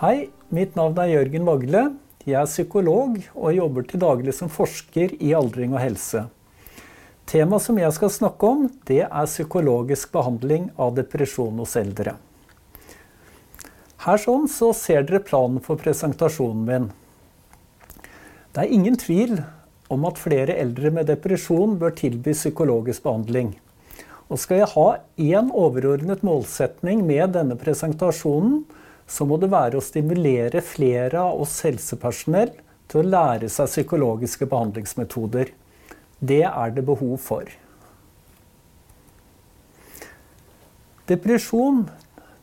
Hei, mitt navn er Jørgen Vagle. Jeg er psykolog og jobber til daglig som forsker i aldring og helse. Temaet som jeg skal snakke om, det er psykologisk behandling av depresjon hos eldre. Her sånn så ser dere planen for presentasjonen min. Det er ingen tvil om at flere eldre med depresjon bør tilby psykologisk behandling. Og skal jeg ha én overordnet målsetning med denne presentasjonen, så må det være å stimulere flere av oss helsepersonell til å lære seg psykologiske behandlingsmetoder. Det er det behov for. Depresjon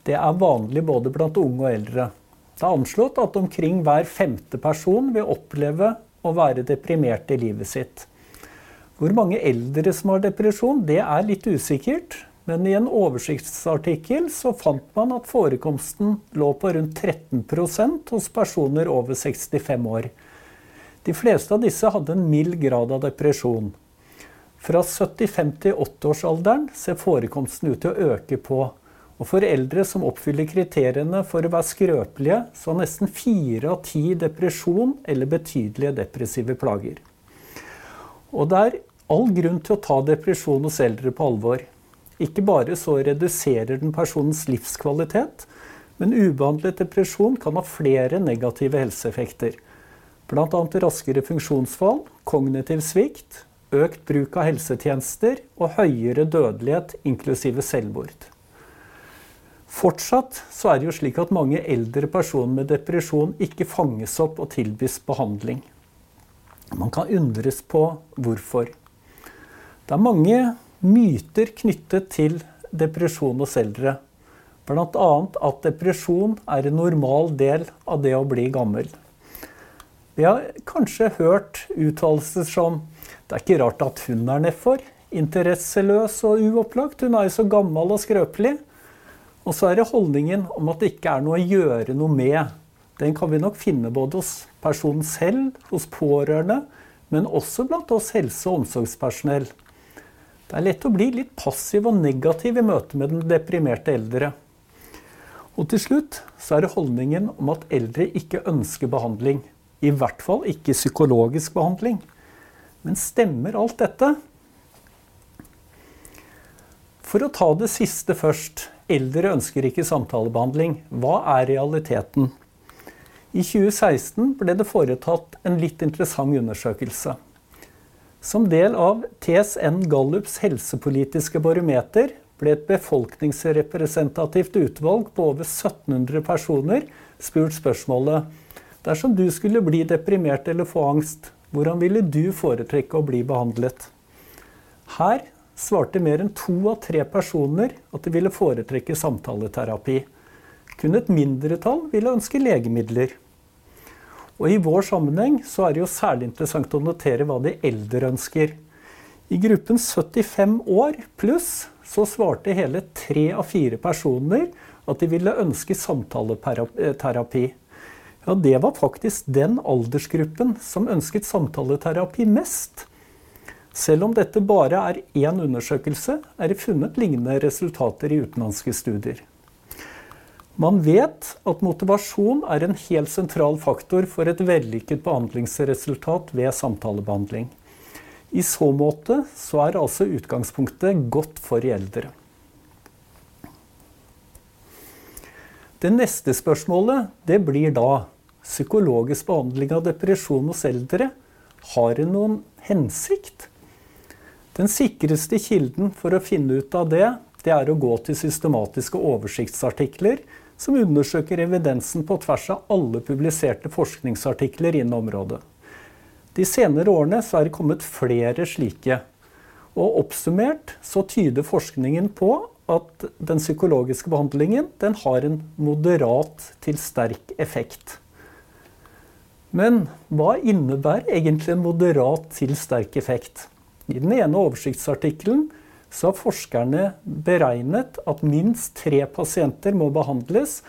er vanlig både blant unge og eldre. Det er anslått at omkring hver femte person vil oppleve å være deprimert i livet sitt. Hvor mange eldre som har depresjon, det er litt usikkert. Men i en oversiktsartikkel så fant man at forekomsten lå på rundt 13% hos personer over 65 år. De fleste av disse hadde en mild grad av depresjon. Fra 75 til 80-årsalderen ser forekomsten ut til å øke på. Og for eldre som oppfyller kriteriene for å være skrøpelige, så har nesten fire av ti depresjon eller betydelige depressive plager. Og det er all grunn til å ta depresjon hos eldre på alvor. Ikke bare så reduserer den personens livskvalitet, men ubehandlet depresjon kan ha flere negative helseeffekter. Bl.a. raskere funksjonsfall, kognitiv svikt, økt bruk av helsetjenester og høyere dødelighet, inklusive selvmord. Fortsatt så er det jo slik at mange eldre personer med depresjon ikke fanges opp og tilbys behandling. Man kan undres på hvorfor. Det er mange myter knyttet til depresjon hos eldre. Bl.a. at depresjon er en normal del av det å bli gammel. Vi har kanskje hørt uttalelser som 'Det er ikke rart at hun er nedfor'. Interesseløs og uopplagt. Hun er jo så gammel og skrøpelig. Og så er det holdningen om at det ikke er noe å gjøre noe med. Den kan vi nok finne både hos personen selv, hos pårørende, men også blant oss helse- og omsorgspersonell. Det er lett å bli litt passiv og negativ i møte med den deprimerte eldre. Og til slutt så er det holdningen om at eldre ikke ønsker behandling. I hvert fall ikke psykologisk behandling. Men stemmer alt dette? For å ta det siste først. Eldre ønsker ikke samtalebehandling. Hva er realiteten? I 2016 ble det foretatt en litt interessant undersøkelse. Som del av TSN Gallups helsepolitiske barometer ble et befolkningsrepresentativt utvalg på over 1700 personer spurt spørsmålet Dersom du skulle bli deprimert eller få angst, hvordan ville du foretrekke å bli behandlet? Her svarte mer enn to av tre personer at de ville foretrekke samtaleterapi. Kun et mindretall ville ønske legemidler. Og I vår sammenheng så er det jo særlig interessant å notere hva de eldre ønsker. I gruppen 75 år pluss så svarte hele tre av fire personer at de ville ønske samtaleterapi. Ja, det var faktisk den aldersgruppen som ønsket samtaleterapi mest. Selv om dette bare er én undersøkelse, er det funnet lignende resultater i utenlandske studier. Man vet at motivasjon er en helt sentral faktor for et vellykket behandlingsresultat ved samtalebehandling. I så måte så er altså utgangspunktet godt for eldre. Det neste spørsmålet det blir da psykologisk behandling av depresjon hos eldre. Har det noen hensikt? Den sikreste kilden for å finne ut av det, det er å gå til systematiske oversiktsartikler som undersøker evidensen på tvers av alle publiserte forskningsartikler innen området. De senere årene er det kommet flere slike. Og oppsummert så tyder forskningen på at den psykologiske behandlingen den har en moderat til sterk effekt. Men hva innebærer egentlig en moderat til sterk effekt? I den ene oversiktsartikkelen så har forskerne beregnet at minst tre pasienter må behandles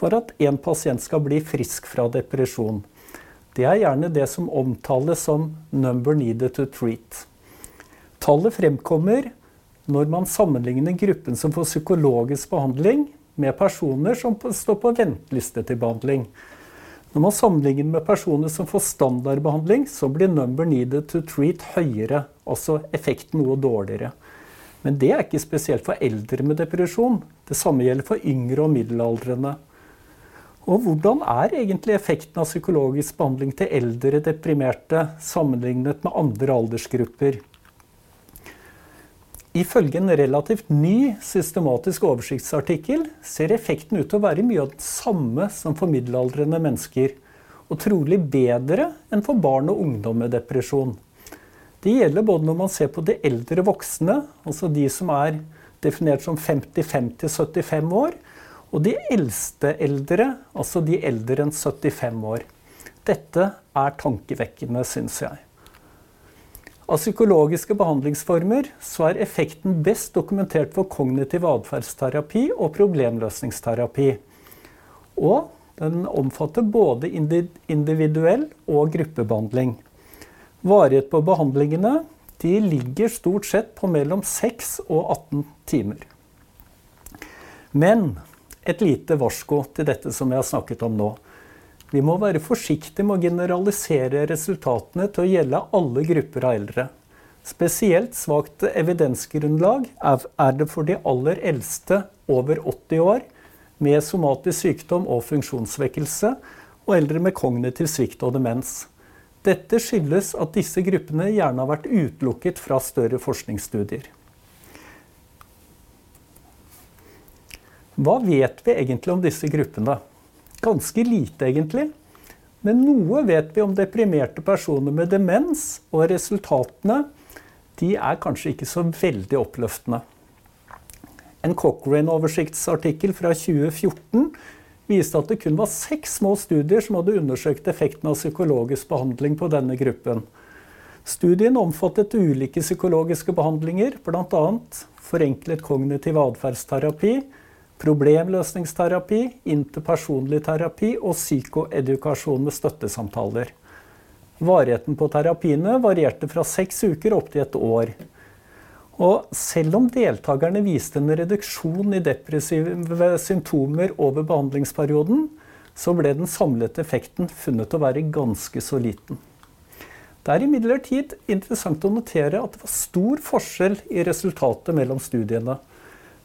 for at én pasient skal bli frisk fra depresjon. Det er gjerne det som omtales som 'number needed to treat'. Tallet fremkommer når man sammenligner gruppen som får psykologisk behandling, med personer som står på venteliste til behandling. Når man sammenligner med personer som får standardbehandling, så blir number needed to treat høyere, altså effekten noe dårligere. Men det er ikke spesielt for eldre med depresjon. Det samme gjelder for yngre og middelaldrende. Og hvordan er egentlig effekten av psykologisk behandling til eldre deprimerte sammenlignet med andre aldersgrupper? Ifølge en relativt ny systematisk oversiktsartikkel ser effekten ut til å være mye av den samme som for middelaldrende mennesker, og trolig bedre enn for barn og ungdom med depresjon. Det gjelder både når man ser på de eldre voksne, altså de som er definert som 55 75 år, og de eldste eldre, altså de eldre enn 75 år. Dette er tankevekkende, syns jeg. Av psykologiske behandlingsformer så er effekten best dokumentert for kognitiv atferdsterapi og problemløsningsterapi. Og den omfatter både individuell og gruppebehandling. Varighet på behandlingene de ligger stort sett på mellom 6 og 18 timer. Men et lite varsko til dette som jeg har snakket om nå. Vi må være forsiktige med å generalisere resultatene til å gjelde alle grupper av eldre. Spesielt svakt evidensgrunnlag er det for de aller eldste over 80 år med somatisk sykdom og funksjonssvekkelse, og eldre med kognitiv svikt og demens. Dette skyldes at disse gruppene gjerne har vært utelukket fra større forskningsstudier. Hva vet vi egentlig om disse gruppene? Ganske lite, egentlig. Men noe vet vi om deprimerte personer med demens, og resultatene de er kanskje ikke så veldig oppløftende. En Cochrane-oversiktsartikkel fra 2014 viste at det kun var seks små studier som hadde undersøkt effekten av psykologisk behandling på denne gruppen. Studien omfattet ulike psykologiske behandlinger, bl.a. forenklet kognitiv atferdsterapi, problemløsningsterapi, interpersonlig terapi og psykoedukasjon med støttesamtaler. Varigheten på terapiene varierte fra seks uker opp til et år. Og selv om deltakerne viste en reduksjon i depressive symptomer over behandlingsperioden, så ble den samlede effekten funnet å være ganske så liten. Det er imidlertid interessant å notere at det var stor forskjell i resultatet mellom studiene.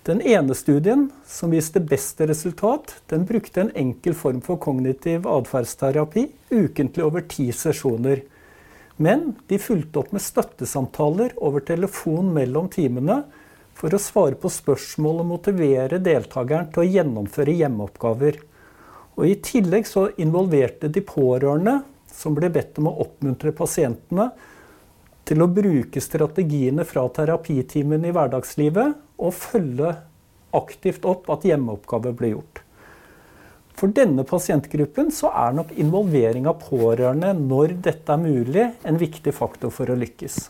Den ene studien, som viste best resultat, den brukte en enkel form for kognitiv atferdsterapi ukentlig over ti sesjoner. Men de fulgte opp med støttesamtaler over telefon mellom timene for å svare på spørsmål og motivere deltakeren til å gjennomføre hjemmeoppgaver. Og I tillegg så involverte de pårørende, som ble bedt om å oppmuntre pasientene til å bruke strategiene fra terapitimen i hverdagslivet og følge aktivt opp at hjemmeoppgaver ble gjort. For denne pasientgruppen så er nok involvering av pårørende når dette er mulig, en viktig faktor for å lykkes.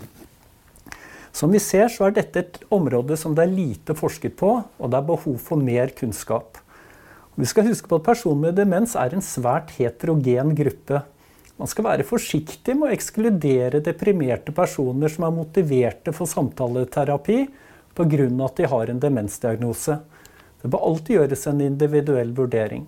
Som vi ser så er dette et område som det er lite forsket på, og det er behov for mer kunnskap. Vi skal huske på at Personer med demens er en svært heterogen gruppe. Man skal være forsiktig med å ekskludere deprimerte personer som er motiverte for samtaleterapi pga. at de har en demensdiagnose. Det bør alltid gjøres en individuell vurdering.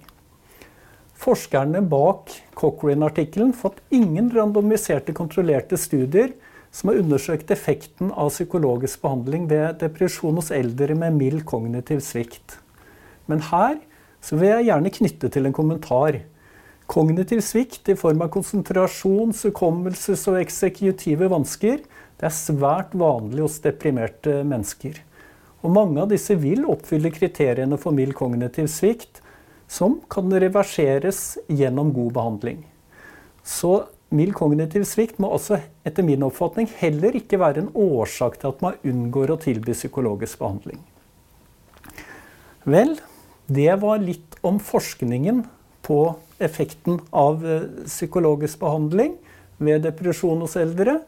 Forskerne bak Cochrane-artikkelen fått ingen randomiserte, kontrollerte studier som har undersøkt effekten av psykologisk behandling ved depresjon hos eldre med mild kognitiv svikt. Men her vil jeg gjerne knytte til en kommentar. Kognitiv svikt i form av konsentrasjons-, hukommelses- og eksekutive vansker det er svært vanlig hos deprimerte mennesker. Og mange av disse vil oppfylle kriteriene for mild kognitiv svikt, som kan reverseres gjennom god behandling. Så mild kognitiv svikt må også etter min oppfatning heller ikke være en årsak til at man unngår å tilby psykologisk behandling. Vel, det var litt om forskningen på effekten av eh, psykologisk behandling ved depresjon hos eldre.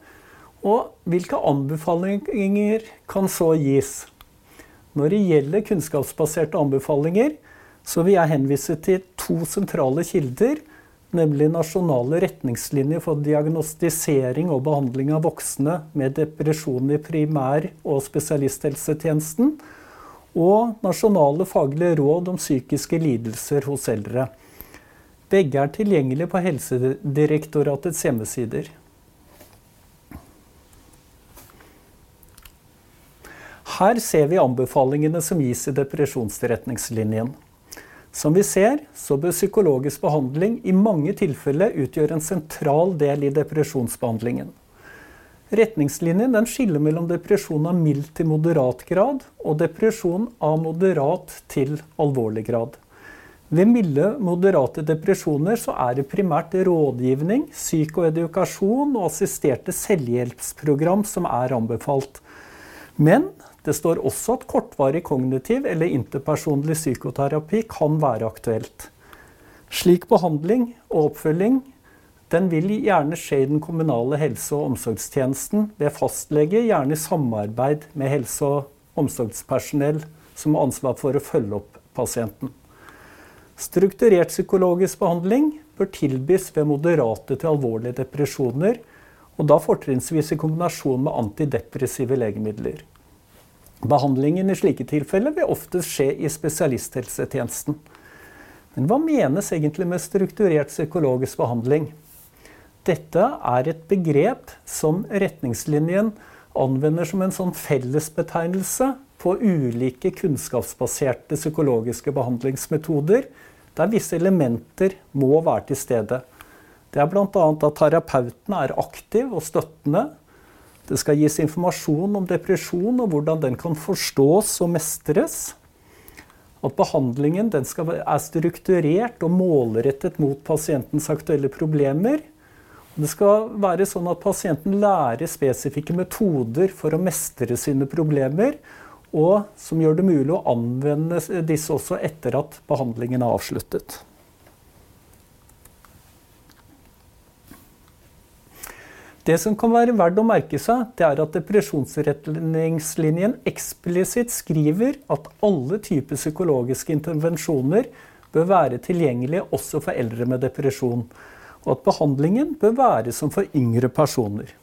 Og hvilke anbefalinger kan så gis? Når det gjelder kunnskapsbaserte anbefalinger, så vil jeg henvise til to sentrale kilder, nemlig nasjonale retningslinjer for diagnostisering og behandling av voksne med depresjon i primær- og spesialisthelsetjenesten, og Nasjonale faglige råd om psykiske lidelser hos eldre. Begge er tilgjengelige på Helsedirektoratets hjemmesider. Her ser vi anbefalingene som gis i depresjonsretningslinjen. Som vi ser, så bør psykologisk behandling i mange tilfeller utgjøre en sentral del i depresjonsbehandlingen. Retningslinjen skiller mellom depresjon av mild til moderat grad og depresjon av moderat til alvorlig grad. Ved milde, moderate depresjoner er det primært rådgivning, psykoedukasjon og assisterte selvhjelpsprogram som er anbefalt. Men det står også at kortvarig kognitiv eller interpersonlig psykoterapi kan være aktuelt. Slik behandling og oppfølging den vil gjerne skje i den kommunale helse- og omsorgstjenesten ved fastlege, gjerne i samarbeid med helse- og omsorgspersonell som har ansvar for å følge opp pasienten. Strukturert psykologisk behandling bør tilbys ved moderate til alvorlige depresjoner, og da fortrinnsvis i kombinasjon med antidepressive legemidler. Behandlingen i slike tilfeller vil ofte skje i spesialisthelsetjenesten. Men hva menes egentlig med strukturert psykologisk behandling? Dette er et begrep som retningslinjen anvender som en sånn fellesbetegnelse på ulike kunnskapsbaserte psykologiske behandlingsmetoder, der visse elementer må være til stede. Det er bl.a. at terapeuten er aktiv og støttende. Det skal gis informasjon om depresjon og hvordan den kan forstås og mestres. At behandlingen skal er strukturert og målrettet mot pasientens aktuelle problemer. Det skal være sånn at pasienten lærer spesifikke metoder for å mestre sine problemer, og som gjør det mulig å anvende disse også etter at behandlingen er avsluttet. Det som kan være verdt å merke seg, det er at depresjonsretningslinjen eksplisitt skriver at alle typer psykologiske intervensjoner bør være tilgjengelige også for eldre med depresjon og at behandlingen bør være som for yngre personer.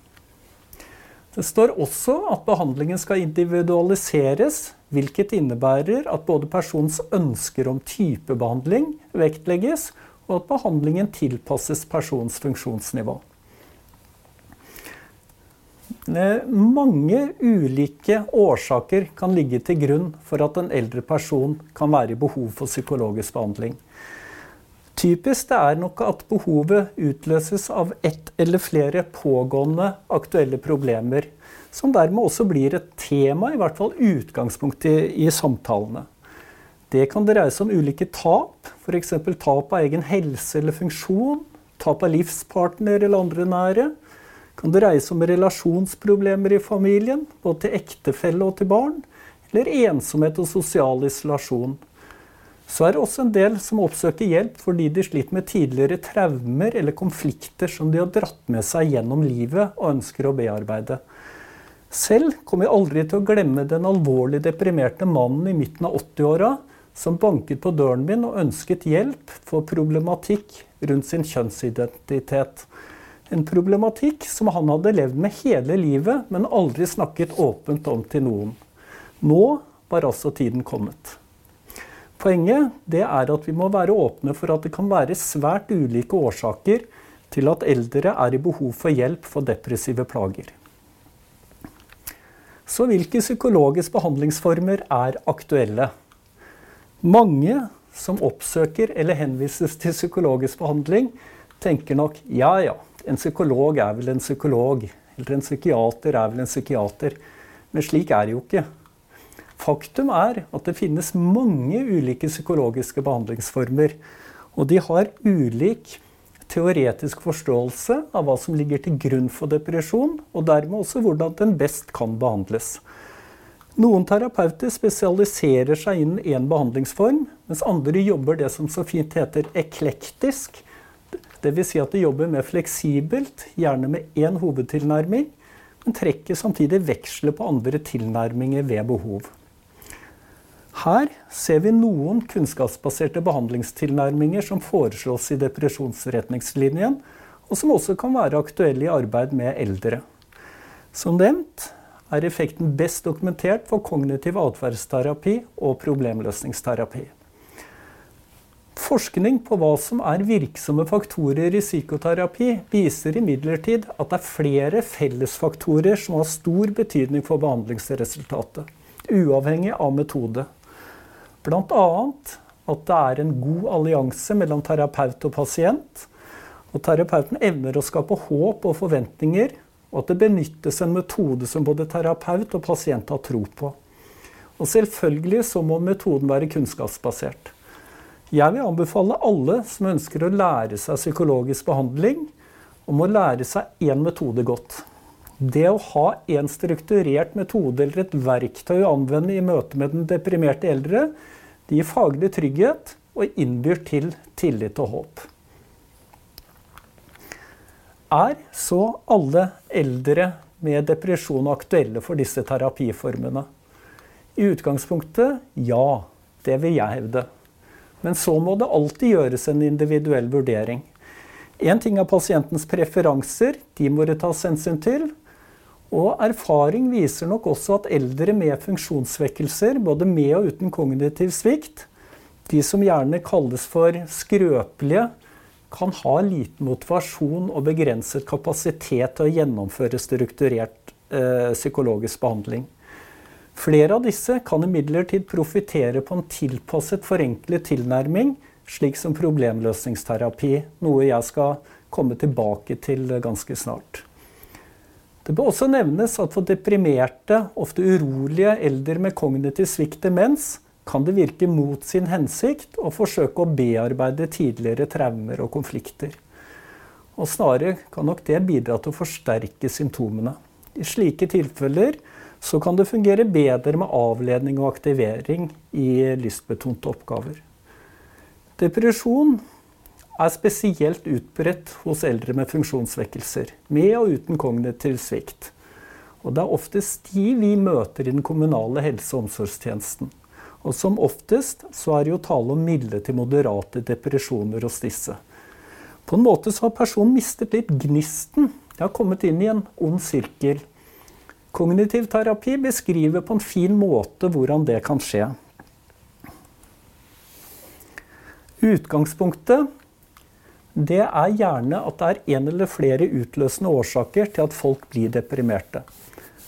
Det står også at behandlingen skal individualiseres, hvilket innebærer at både personens ønsker om typebehandling vektlegges, og at behandlingen tilpasses persons funksjonsnivå. Mange ulike årsaker kan ligge til grunn for at en eldre person kan være i behov for psykologisk behandling. Typisk det er nok at behovet utløses av ett eller flere pågående aktuelle problemer, som dermed også blir et tema, i hvert fall utgangspunkt i, i samtalene. Det kan dreie seg om ulike tap, f.eks. tap av egen helse eller funksjon, tap av livspartner eller andre nære. Kan det dreie seg om relasjonsproblemer i familien, både til ektefelle og til barn, eller ensomhet og sosial isolasjon. Så er det også en del som oppsøker hjelp fordi de sliter med tidligere traumer eller konflikter som de har dratt med seg gjennom livet og ønsker å bearbeide. Selv kommer jeg aldri til å glemme den alvorlig deprimerte mannen i midten av 80-åra som banket på døren min og ønsket hjelp for problematikk rundt sin kjønnsidentitet. En problematikk som han hadde levd med hele livet, men aldri snakket åpent om til noen. Nå var altså tiden kommet. Poenget er at vi må være åpne for at det kan være svært ulike årsaker til at eldre er i behov for hjelp for depressive plager. Så hvilke psykologiske behandlingsformer er aktuelle? Mange som oppsøker eller henvises til psykologisk behandling, tenker nok ja ja, en psykolog er vel en psykolog. Eller en psykiater er vel en psykiater. Men slik er det jo ikke. Faktum er at det finnes mange ulike psykologiske behandlingsformer. Og de har ulik teoretisk forståelse av hva som ligger til grunn for depresjon, og dermed også hvordan den best kan behandles. Noen terapeuter spesialiserer seg innen én behandlingsform, mens andre jobber det som så fint heter eklektisk. Dvs. Si at de jobber mer fleksibelt, gjerne med én hovedtilnærming, men trekker samtidig veksler på andre tilnærminger ved behov. Her ser vi noen kunnskapsbaserte behandlingstilnærminger som foreslås i depresjonsretningslinjen, og som også kan være aktuelle i arbeid med eldre. Som nevnt er effekten best dokumentert for kognitiv atferdsterapi og problemløsningsterapi. Forskning på hva som er virksomme faktorer i psykoterapi, viser imidlertid at det er flere fellesfaktorer som har stor betydning for behandlingsresultatet, uavhengig av metode. Bl.a. at det er en god allianse mellom terapeut og pasient, og terapeuten evner å skape håp og forventninger, og at det benyttes en metode som både terapeut og pasient har tro på. Og selvfølgelig så må metoden være kunnskapsbasert. Jeg vil anbefale alle som ønsker å lære seg psykologisk behandling, om å lære seg én metode godt. Det å ha en strukturert metode eller et verktøy å anvende i møte med den deprimerte eldre, det gir faglig trygghet og innbyr til tillit og håp. Er så alle eldre med depresjon aktuelle for disse terapiformene? I utgangspunktet ja. Det vil jeg hevde. Men så må det alltid gjøres en individuell vurdering. Én ting er pasientens preferanser, de må det tas hensyn til. Og erfaring viser nok også at eldre med funksjonssvekkelser, både med og uten kognitiv svikt, de som gjerne kalles for skrøpelige, kan ha liten motivasjon og begrenset kapasitet til å gjennomføre strukturert eh, psykologisk behandling. Flere av disse kan imidlertid profitere på en tilpasset, forenklet tilnærming, slik som problemløsningsterapi, noe jeg skal komme tilbake til ganske snart. Det bør også nevnes at for deprimerte, ofte urolige eldre med kognitiv svikt demens, kan det virke mot sin hensikt å forsøke å bearbeide tidligere traumer og konflikter. Og snarere kan nok det bidra til å forsterke symptomene. I slike tilfeller så kan det fungere bedre med avledning og aktivering i lystbetonte oppgaver. Depresjon er spesielt utbredt hos eldre med funksjonssvekkelser, med og uten kognitiv svikt. Og det er oftest de vi møter i den kommunale helse- og omsorgstjenesten. Og som oftest så er det jo tale om milde til moderate depresjoner hos disse. På en måte så har personen mistet litt gnisten. De har kommet inn i en ond sirkel Kognitiv terapi beskriver på en fin måte hvordan det kan skje. Utgangspunktet det er gjerne at det er en eller flere utløsende årsaker til at folk blir deprimerte.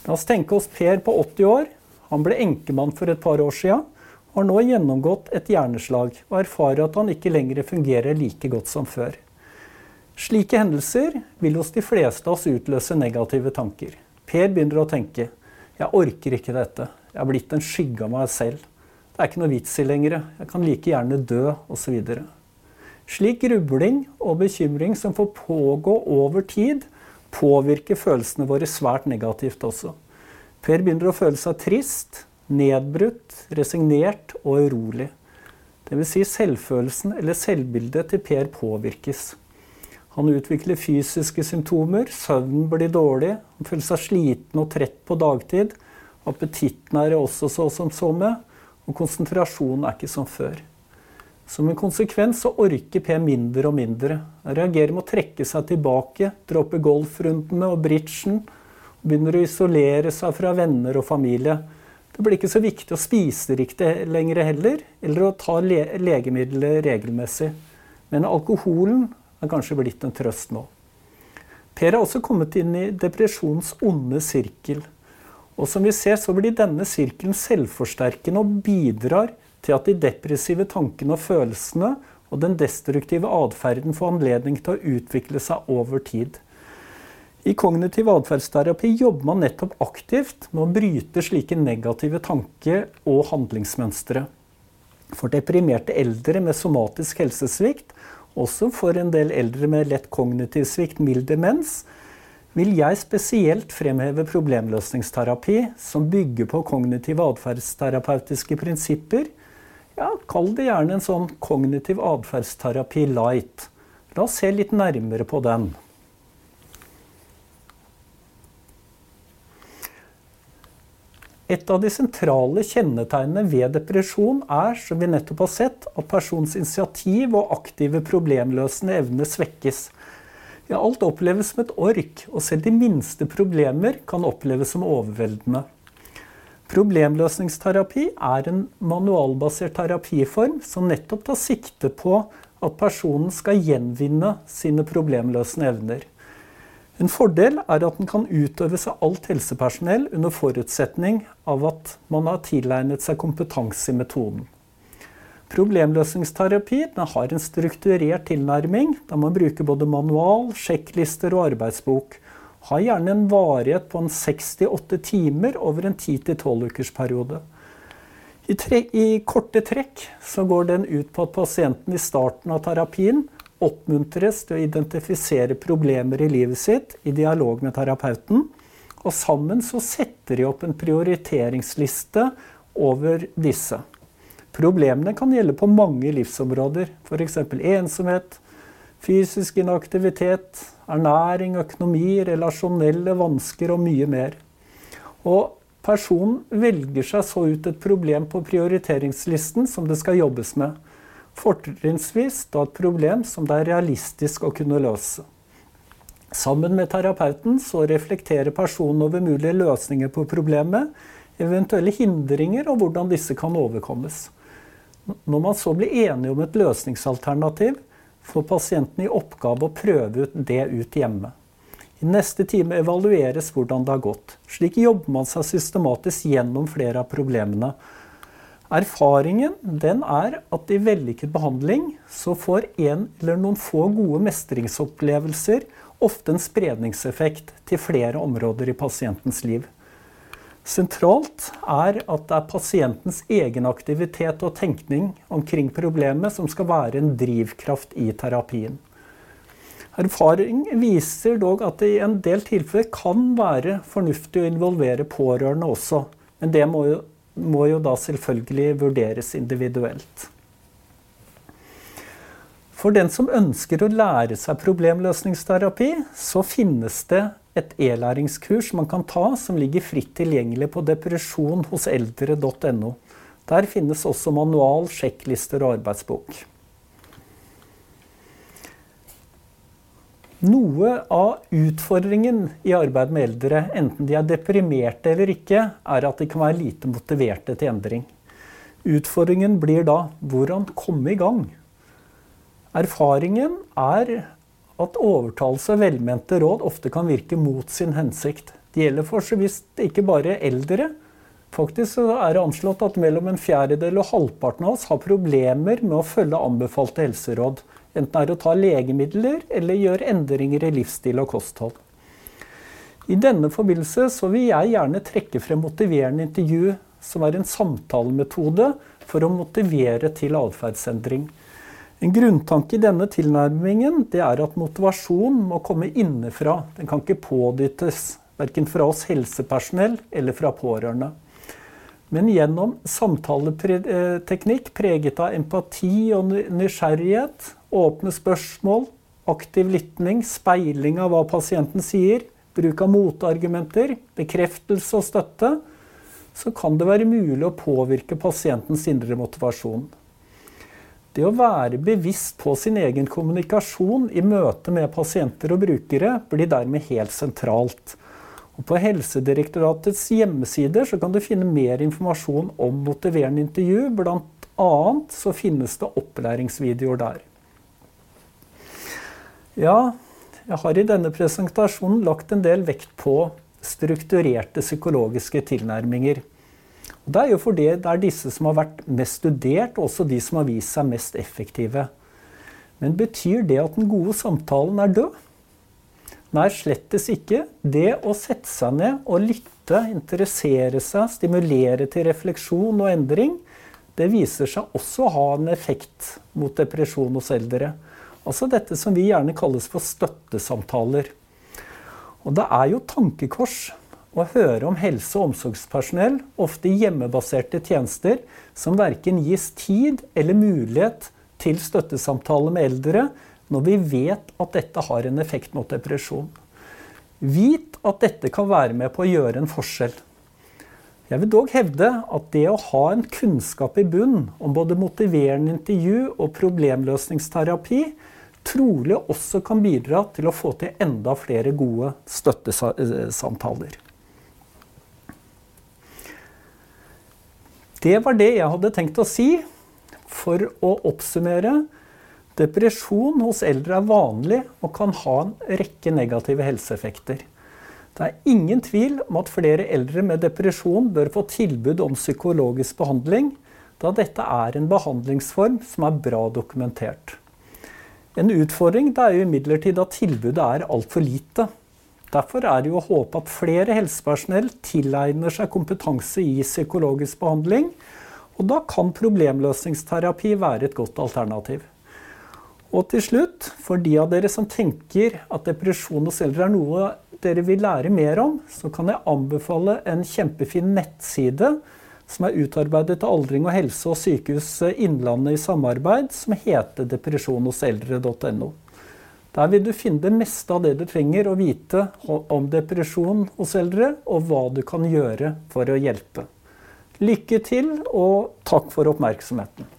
La oss tenke oss Per på 80 år. Han ble enkemann for et par år sia. Har nå gjennomgått et hjerneslag og erfarer at han ikke lenger fungerer like godt som før. Slike hendelser vil hos de fleste av oss utløse negative tanker. Per begynner å tenke jeg orker ikke dette. Jeg har blitt en skygge av meg selv. Det er ikke noe vits i lenger. Jeg kan like gjerne dø, osv. Slik grubling og bekymring som får pågå over tid, påvirker følelsene våre svært negativt også. Per begynner å føle seg trist, nedbrutt, resignert og urolig. Dvs. Si selvfølelsen eller selvbildet til Per påvirkes. Han utvikler fysiske symptomer, søvnen blir dårlig, han føler seg sliten og trett på dagtid. Appetitten er også så som så med, og konsentrasjonen er ikke som før. Som en konsekvens så orker P mindre og mindre. Han reagerer med å trekke seg tilbake, droppe golfrundene og bridgen. Og begynner å isolere seg fra venner og familie. Det blir ikke så viktig å spise riktig lenger heller, eller å ta le legemidler regelmessig. Men alkoholen er kanskje blitt en trøst nå. Per har også kommet inn i depresjonens onde sirkel. Og som vi ser, så blir denne sirkelen selvforsterkende og bidrar til at de depressive tankene og følelsene og den destruktive atferden får anledning til å utvikle seg over tid. I kognitiv atferdsterapi jobber man nettopp aktivt med å bryte slike negative tanke- og handlingsmønstre. For deprimerte eldre med somatisk helsesvikt også for en del eldre med lett kognitiv svikt, mild demens, vil jeg spesielt fremheve problemløsningsterapi som bygger på kognitive atferdsterapeutiske prinsipper. Ja, Kall det gjerne en sånn kognitiv atferdsterapi light. La oss se litt nærmere på den. Et av de sentrale kjennetegnene ved depresjon er, som vi nettopp har sett, at persons initiativ og aktive problemløsende evne svekkes. Ja, alt oppleves som et ork, og selv de minste problemer kan oppleves som overveldende. Problemløsningsterapi er en manualbasert terapiform som nettopp tar sikte på at personen skal gjenvinne sine problemløsende evner. En fordel er at den kan utøves av alt helsepersonell under forutsetning av at man har tilegnet seg kompetanse i metoden. Problemløsningsterapi har en strukturert tilnærming, der man bruker både manual, sjekklister og arbeidsbok. Har gjerne en varighet på en 68 timer over en 10-12 ukers periode. I, tre, I, korte trekk så går den ut på at pasienten i starten av terapien oppmuntres til å identifisere problemer i livet sitt i dialog med terapeuten. Og sammen så setter de opp en prioriteringsliste over disse. Problemene kan gjelde på mange livsområder, f.eks. ensomhet, fysisk inaktivitet, ernæring, økonomi, relasjonelle vansker og mye mer. Og personen velger seg så ut et problem på prioriteringslisten som det skal jobbes med. Fortrinnsvis da et problem som det er realistisk å kunne løse. Sammen med terapeuten så reflekterer personen over mulige løsninger på problemet, eventuelle hindringer og hvordan disse kan overkommes. Når man så blir enige om et løsningsalternativ, får pasienten i oppgave å prøve det ut hjemme. I neste time evalueres hvordan det har gått. Slik jobber man seg systematisk gjennom flere av problemene. Erfaringen den er at i vellykket behandling så får en eller noen få gode mestringsopplevelser ofte en spredningseffekt til flere områder i pasientens liv. Sentralt er at det er pasientens egen aktivitet og tenkning omkring problemet som skal være en drivkraft i terapien. Erfaring viser dog at det i en del tilfeller kan være fornuftig å involvere pårørende også, men det må jo, må jo da selvfølgelig vurderes individuelt. For den som ønsker å lære seg problemløsningsterapi, så finnes det et e-læringskurs man kan ta som ligger fritt tilgjengelig på depresjonhoseldre.no. Der finnes også manual, sjekklister og arbeidsbok. Noe av utfordringen i arbeid med eldre, enten de er deprimerte eller ikke, er at de kan være lite motiverte til endring. Utfordringen blir da hvordan komme i gang. Erfaringen er at overtalelse og velmente råd ofte kan virke mot sin hensikt. Det gjelder for så visst ikke bare eldre. Faktisk er det anslått at mellom en fjerdedel og halvparten av oss har problemer med å følge anbefalte helseråd. Enten er å ta legemidler eller gjøre endringer i livsstil og kosthold. I denne forbindelse vil jeg gjerne trekke frem motiverende intervju, som er en samtalemetode for å motivere til atferdsendring. En grunntanke i denne tilnærmingen det er at motivasjon må komme innenfra. Den kan ikke pådyttes, verken fra oss helsepersonell eller fra pårørende. Men gjennom samtaleteknikk preget av empati og nysgjerrighet, åpne spørsmål, aktiv lytning, speiling av hva pasienten sier, bruk av motargumenter, bekreftelse og støtte, så kan det være mulig å påvirke pasientens indre motivasjon. Det å være bevisst på sin egen kommunikasjon i møte med pasienter og brukere blir dermed helt sentralt. Og på Helsedirektoratets hjemmesider kan du finne mer informasjon om motiverende intervju. Blant annet så finnes det opplæringsvideoer der. Ja, jeg har i denne presentasjonen lagt en del vekt på strukturerte psykologiske tilnærminger. Og det er jo fordi det er disse som har vært mest studert, og også de som har vist seg mest effektive. Men betyr det at den gode samtalen er død? Nei, slettes ikke. Det å sette seg ned og lytte, interessere seg, stimulere til refleksjon og endring, det viser seg også å ha en effekt mot depresjon hos eldre. Altså dette som vi gjerne kalles for støttesamtaler. Og det er jo tankekors å høre om helse- og omsorgspersonell, ofte hjemmebaserte tjenester, som verken gis tid eller mulighet til støttesamtale med eldre, når vi vet at dette har en effekt mot depresjon. Vit at dette kan være med på å gjøre en forskjell. Jeg vil dog hevde at det å ha en kunnskap i bunn om både motiverende intervju og problemløsningsterapi trolig også kan bidra til å få til enda flere gode støttesamtaler. Det var det jeg hadde tenkt å si. For å oppsummere depresjon hos eldre er vanlig og kan ha en rekke negative helseeffekter. Det er ingen tvil om at flere eldre med depresjon bør få tilbud om psykologisk behandling, da dette er en behandlingsform som er bra dokumentert. En utfordring er jo imidlertid at tilbudet er altfor lite. Derfor er det jo å håpe at flere helsepersonell tilegner seg kompetanse i psykologisk behandling, og da kan problemløsningsterapi være et godt alternativ. Og til slutt, for de av dere som tenker at depresjon hos eldre er noe dere vil lære mer om, så kan jeg anbefale en kjempefin nettside som er utarbeidet av Aldring og helse og Sykehuset Innlandet i samarbeid, som heter depresjonhoseldre.no. Der vil du finne det meste av det du trenger å vite om depresjon hos eldre, og hva du kan gjøre for å hjelpe. Lykke til, og takk for oppmerksomheten.